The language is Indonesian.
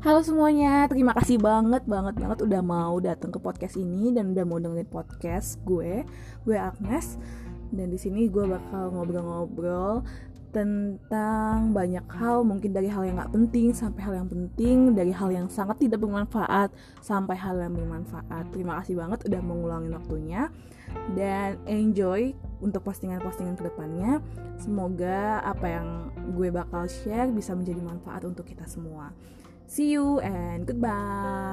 Halo semuanya, terima kasih banget banget banget udah mau datang ke podcast ini dan udah mau dengerin podcast gue. Gue Agnes dan di sini gue bakal ngobrol-ngobrol tentang banyak hal, mungkin dari hal yang gak penting sampai hal yang penting, dari hal yang sangat tidak bermanfaat sampai hal yang bermanfaat. Terima kasih banget udah mau ngulangin waktunya dan enjoy untuk postingan-postingan ke depannya. Semoga apa yang gue bakal share bisa menjadi manfaat untuk kita semua. See you and goodbye.